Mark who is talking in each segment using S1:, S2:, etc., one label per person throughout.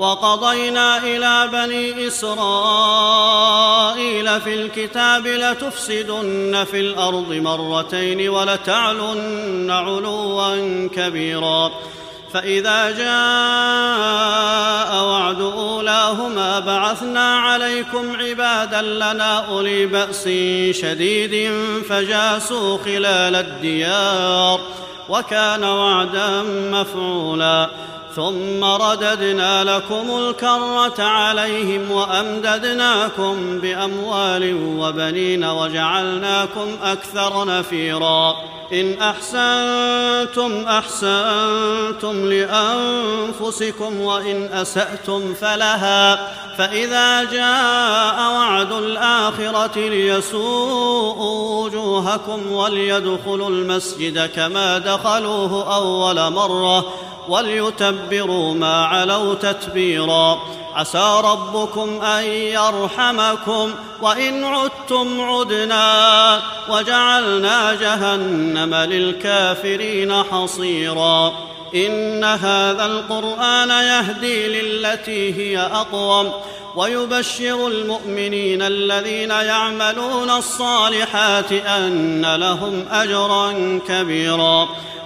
S1: وقضينا إلى بني إسرائيل في الكتاب لتفسدن في الأرض مرتين ولتعلن علوا كبيرا. فإذا جاء وعد أولاهما بعثنا عليكم عبادا لنا أولي بأس شديد فجاسوا خلال الديار وكان وعدا مفعولا. ثم رددنا لكم الكرة عليهم وأمددناكم بأموال وبنين وجعلناكم أكثر نفيرا. إن أحسنتم أحسنتم لأنفسكم وإن أسأتم فلها. فإذا جاء وعد الآخرة ليسوءوا وجوهكم وليدخلوا المسجد كما دخلوه أول مرة. وليتبروا ما علوا تتبيرا. عسى ربكم أن يرحمكم وإن عدتم عدنا. وجعلنا جهنم للكافرين حصيرا. إن هذا القرآن يهدي للتي هي أقوم. ويبشر المؤمنين الذين يعملون الصالحات أن لهم أجرا كبيرا.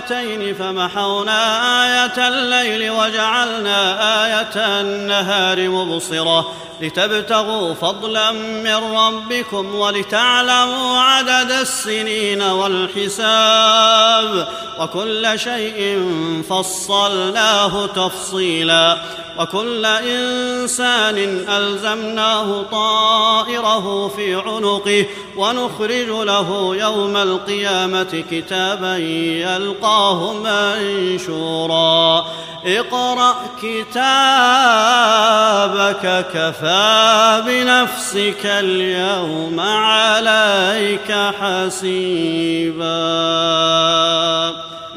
S1: ايتين فمحونا آية الليل وجعلنا آية النهار مبصرة لتبتغوا فضلا من ربكم ولتعلموا عدد السنين والحساب وكل شيء فصلناه تفصيلا وكل إنسان ألزمناه طائره في عنقه ونخرج له يوم القيامة كتابا يلقاه منشورا اقرأ كتابك كفى بنفسك اليوم عليك حسيبا.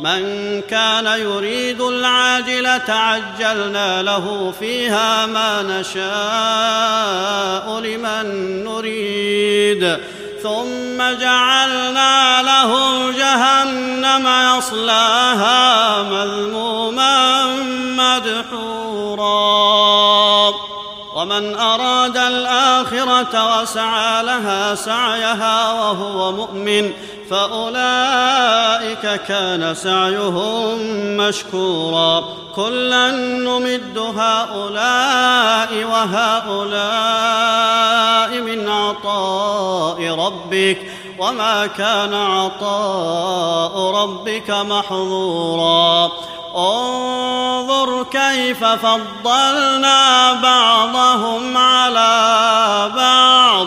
S1: من كان يريد العاجله عجلنا له فيها ما نشاء لمن نريد. ثم جعلنا له جهنم يصلاها مذموما مدحورا. ومن أراد الآخرة وسعى لها سعيها وهو مؤمن. فأولئك كان سعيهم مشكورا. كلا نمد هؤلاء وهؤلاء من عطاء ربك وما كان عطاء ربك محظورا. انظر كيف فضلنا بعضهم على بعض.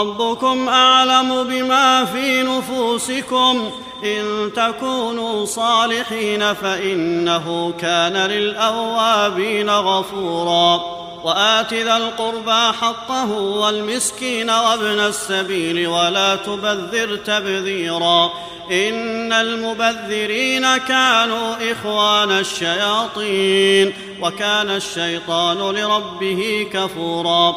S1: ربكم أعلم بما في نفوسكم. إن تكونوا صالحين فإنه كان للأوابين غفورا. وآت ذا القربى حقه والمسكين وابن السبيل ولا تبذر تبذيرا. إن المبذرين كانوا إخوان الشياطين. وكان الشيطان لربه كفورا.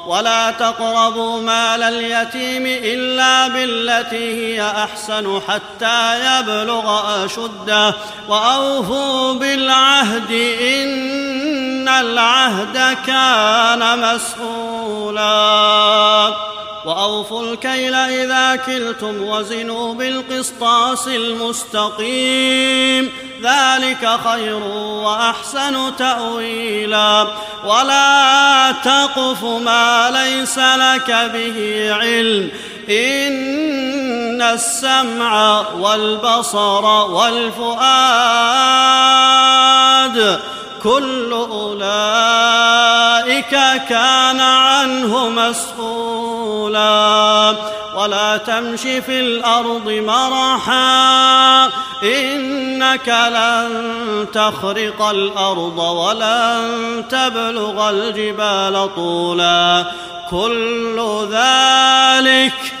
S1: ولا تقربوا مال اليتيم إلا بالتي هي أحسن حتى يبلغ أشده. وأوفوا بالعهد إن العهد كان مسؤولا. وأوفوا الكيل إذا كلتم وزنوا بالقسطاس المستقيم. ذلك خير وأحسن تأويلا. ولا تقف ما ليس لك به علم. إن السمع والبصر والفؤاد كل أولئك كان عنه مسؤولا. ولا تمش في الأرض مرحا إنك لن تخرق الأرض ولن تبلغ الجبال طولا. كل ذلك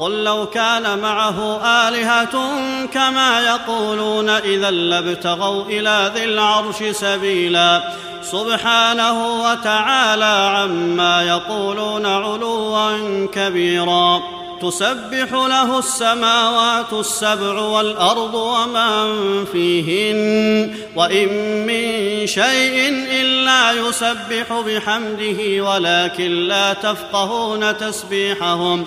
S1: قل لو كان معه آلهة كما يقولون إذا لابتغوا إلى ذي العرش سبيلا. سبحانه وتعالى عما يقولون علوا كبيرا. تسبح له السماوات السبع والأرض ومن فيهن. وإن من شيء إلا يسبح بحمده ولكن لا تفقهون تسبيحهم.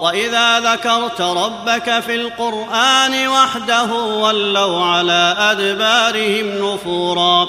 S1: وإذا ذكرت ربك في القرآن وحده ولوا على أدبارهم نفورا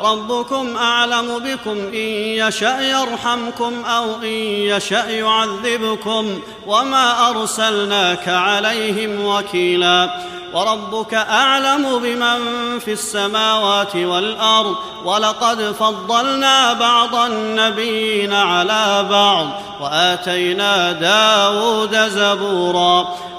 S1: ربكم أعلم بكم إن يشأ يرحمكم أو إن يشأ يعذبكم وما أرسلناك عليهم وكيلا وربك أعلم بمن في السماوات والأرض ولقد فضلنا بعض النبيين على بعض وآتينا داود زبورا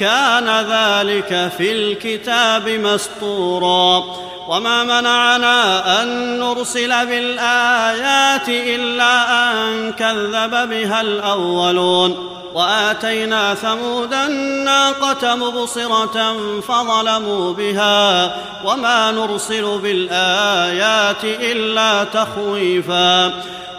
S1: كان ذلك في الكتاب مسطورا وما منعنا أن نرسل بالآيات إلا أن كذب بها الأولون. وآتينا ثمود الناقة مبصرة فظلموا بها. وما نرسل بالآيات إلا تخويفا.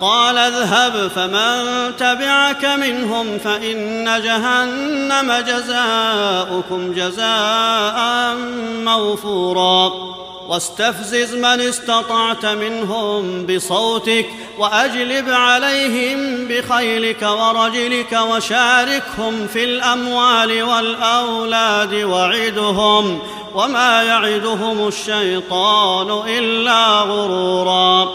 S1: قال اذهب فمن تبعك منهم فإن جهنم جزاؤكم جزاء موفورا. واستفزز من استطعت منهم بصوتك وأجلب عليهم بخيلك ورجلك وشاركهم في الأموال والأولاد وعدهم وما يعدهم الشيطان إلا غرورا.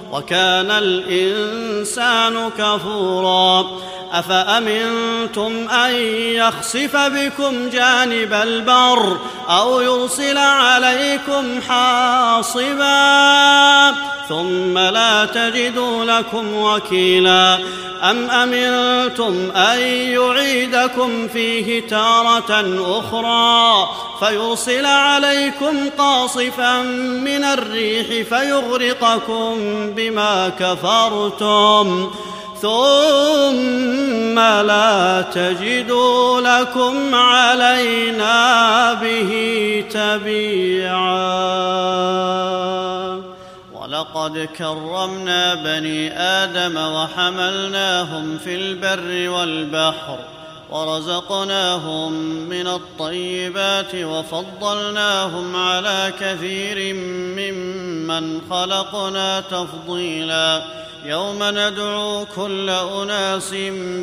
S1: وكان الإنسان كفورا. أفأمنتم أن يخسف بكم جانب البر أو يرسل عليكم حاصبا؟ ثم لا تجدوا لكم وكيلا. أم أمنتم أن يعيدكم فيه تارة أخرى فيرسل عليكم قاصفا من الريح فيغرقكم بما كفرتم ثم لا تجدوا لكم علينا به تبيعا. ولقد كرمنا بني آدم وحملناهم في البر والبحر ورزقناهم من الطيبات وفضلناهم على كثير ممن خلقنا تفضيلا. يوم ندعو كل أناس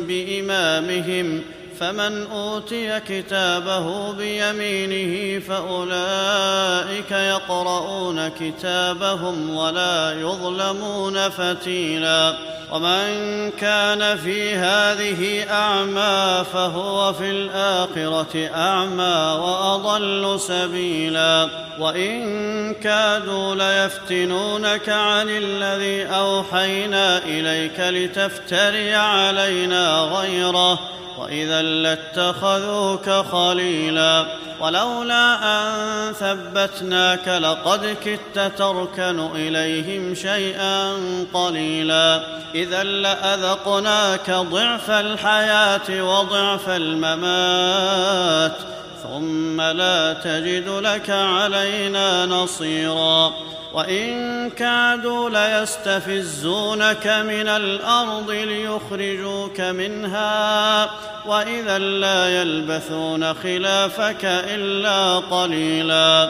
S1: بإمامهم فمن أوتي كتابه بيمينه فأولئك يقرؤون كتابهم ولا يظلمون فتيلا. ومن كان في هذه أعمى فهو في الآخرة أعمى وأضل سبيلا. وإن كادوا ليفتنونك عن الذي أوحينا إليك لتفتري علينا غيره. وإذا لاتخذوك خليلا ولولا أن ثبتناك لقد كدت تركن إليهم شيئا قليلا إذا لأذقناك ضعف الحياة وضعف الممات ثم لا تجد لك علينا نصيرا وان كادوا ليستفزونك من الأرض ليخرجوك منها واذا لا يلبثون خلافك الا قليلا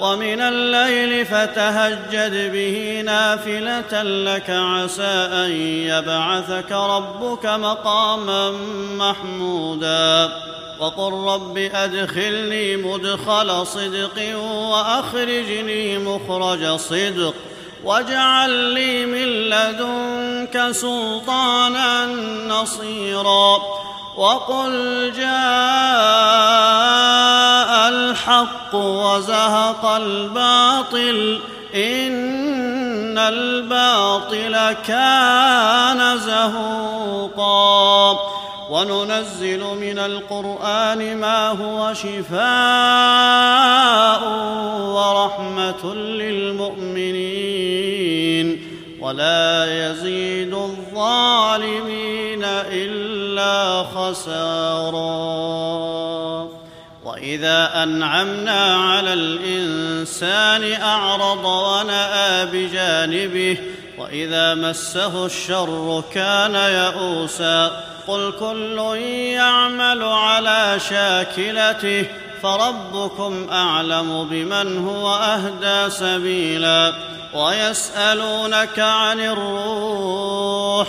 S1: ومن الليل فتهجد به نافلة لك عسى أن يبعثك ربك مقاما محمودا وقل رب أدخلني مدخل صدق وأخرجني مخرج صدق واجعل لي من لدنك سلطانا نصيرا وقل جاء الحق وزهق الباطل إن الباطل كان زهوقا وننزل من القرآن ما هو شفاء ورحمة للمؤمنين ولا واذا أنعمنا على الإنسان أعرض ونأى بجانبه وإذا مسه الشر كان يئوسا. قل كل يعمل على شاكلته فربكم أعلم بمن هو أهدى سبيلا. ويسألونك عن الروح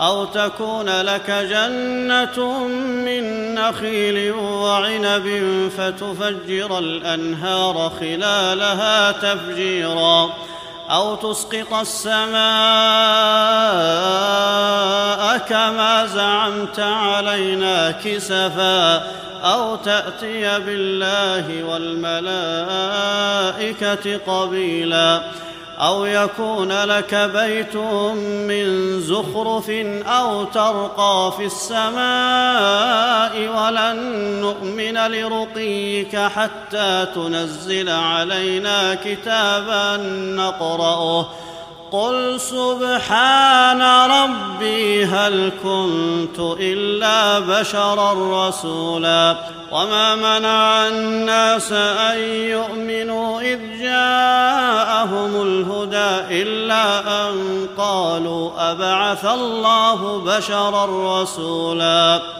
S1: أو تكون لك جنة من نخيل وعنب فتفجر الأنهار خلالها تفجيرا أو تسقط السماء كما زعمت علينا كسفا أو تأتي بالله والملائكة قبيلا أو يكون لك بيت من زخرف أو ترقى في السماء ولن نؤمن لرقيك حتى تنزل علينا كتابا نقرأه. قل سبحان ربي هل كنت إلا بشرا رسولا وما منع الناس أن يؤمنوا إذ جاءهم الهدى إلا أن قالوا أبعث الله بشرا رسولا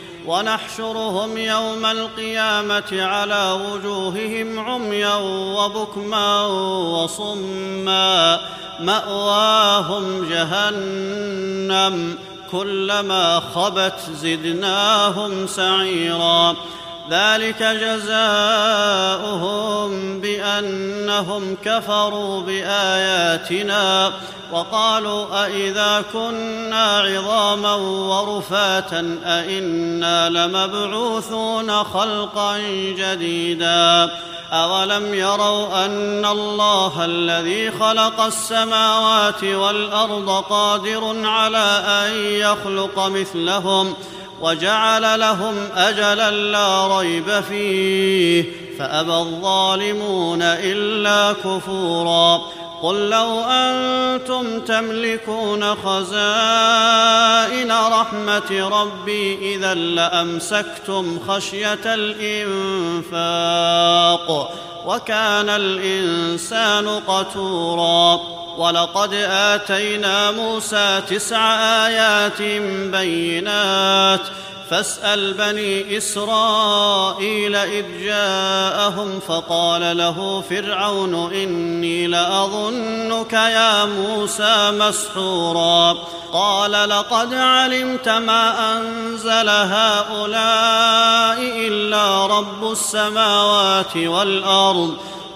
S1: ونحشرهم يوم القيامة على وجوههم عميا وبكما وصما مأواهم جهنم كلما خبت زدناهم سعيرا ذلك جزاؤهم بأنهم كفروا بآياتنا وقالوا أإذا كنا عظاما ورفاتا أإنا لمبعوثون خلقا جديدا أولم يروا أن الله الذي خلق السماوات والأرض قادر على أن يخلق مثلهم وجعل لهم أجلا لا ريب فيه فأبى الظالمون إلا كفورا. قل لو أنتم تملكون خزائن رحمة ربي إذا لأمسكتم خشية الإنفاق وكان الإنسان قتورا. ولقد آتينا موسى تسع آيات بينات فاسأل بني إسرائيل إذ جاءهم فقال له فرعون إني لأظنك يا موسى مسحورا قال لقد علمت ما أنزل هؤلاء إلا رب السماوات والأرض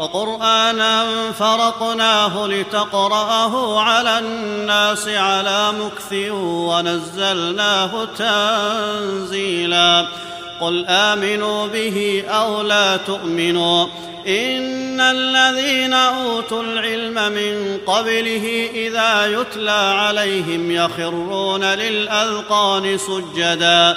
S1: وقرانا فرقناه لتقرأه على الناس على مكث ونزلناه تنزيلا. قل آمنوا به أو لا تؤمنوا. إن الذين أوتوا العلم من قبله إذا يتلى عليهم يخرون للأذقان سجدا.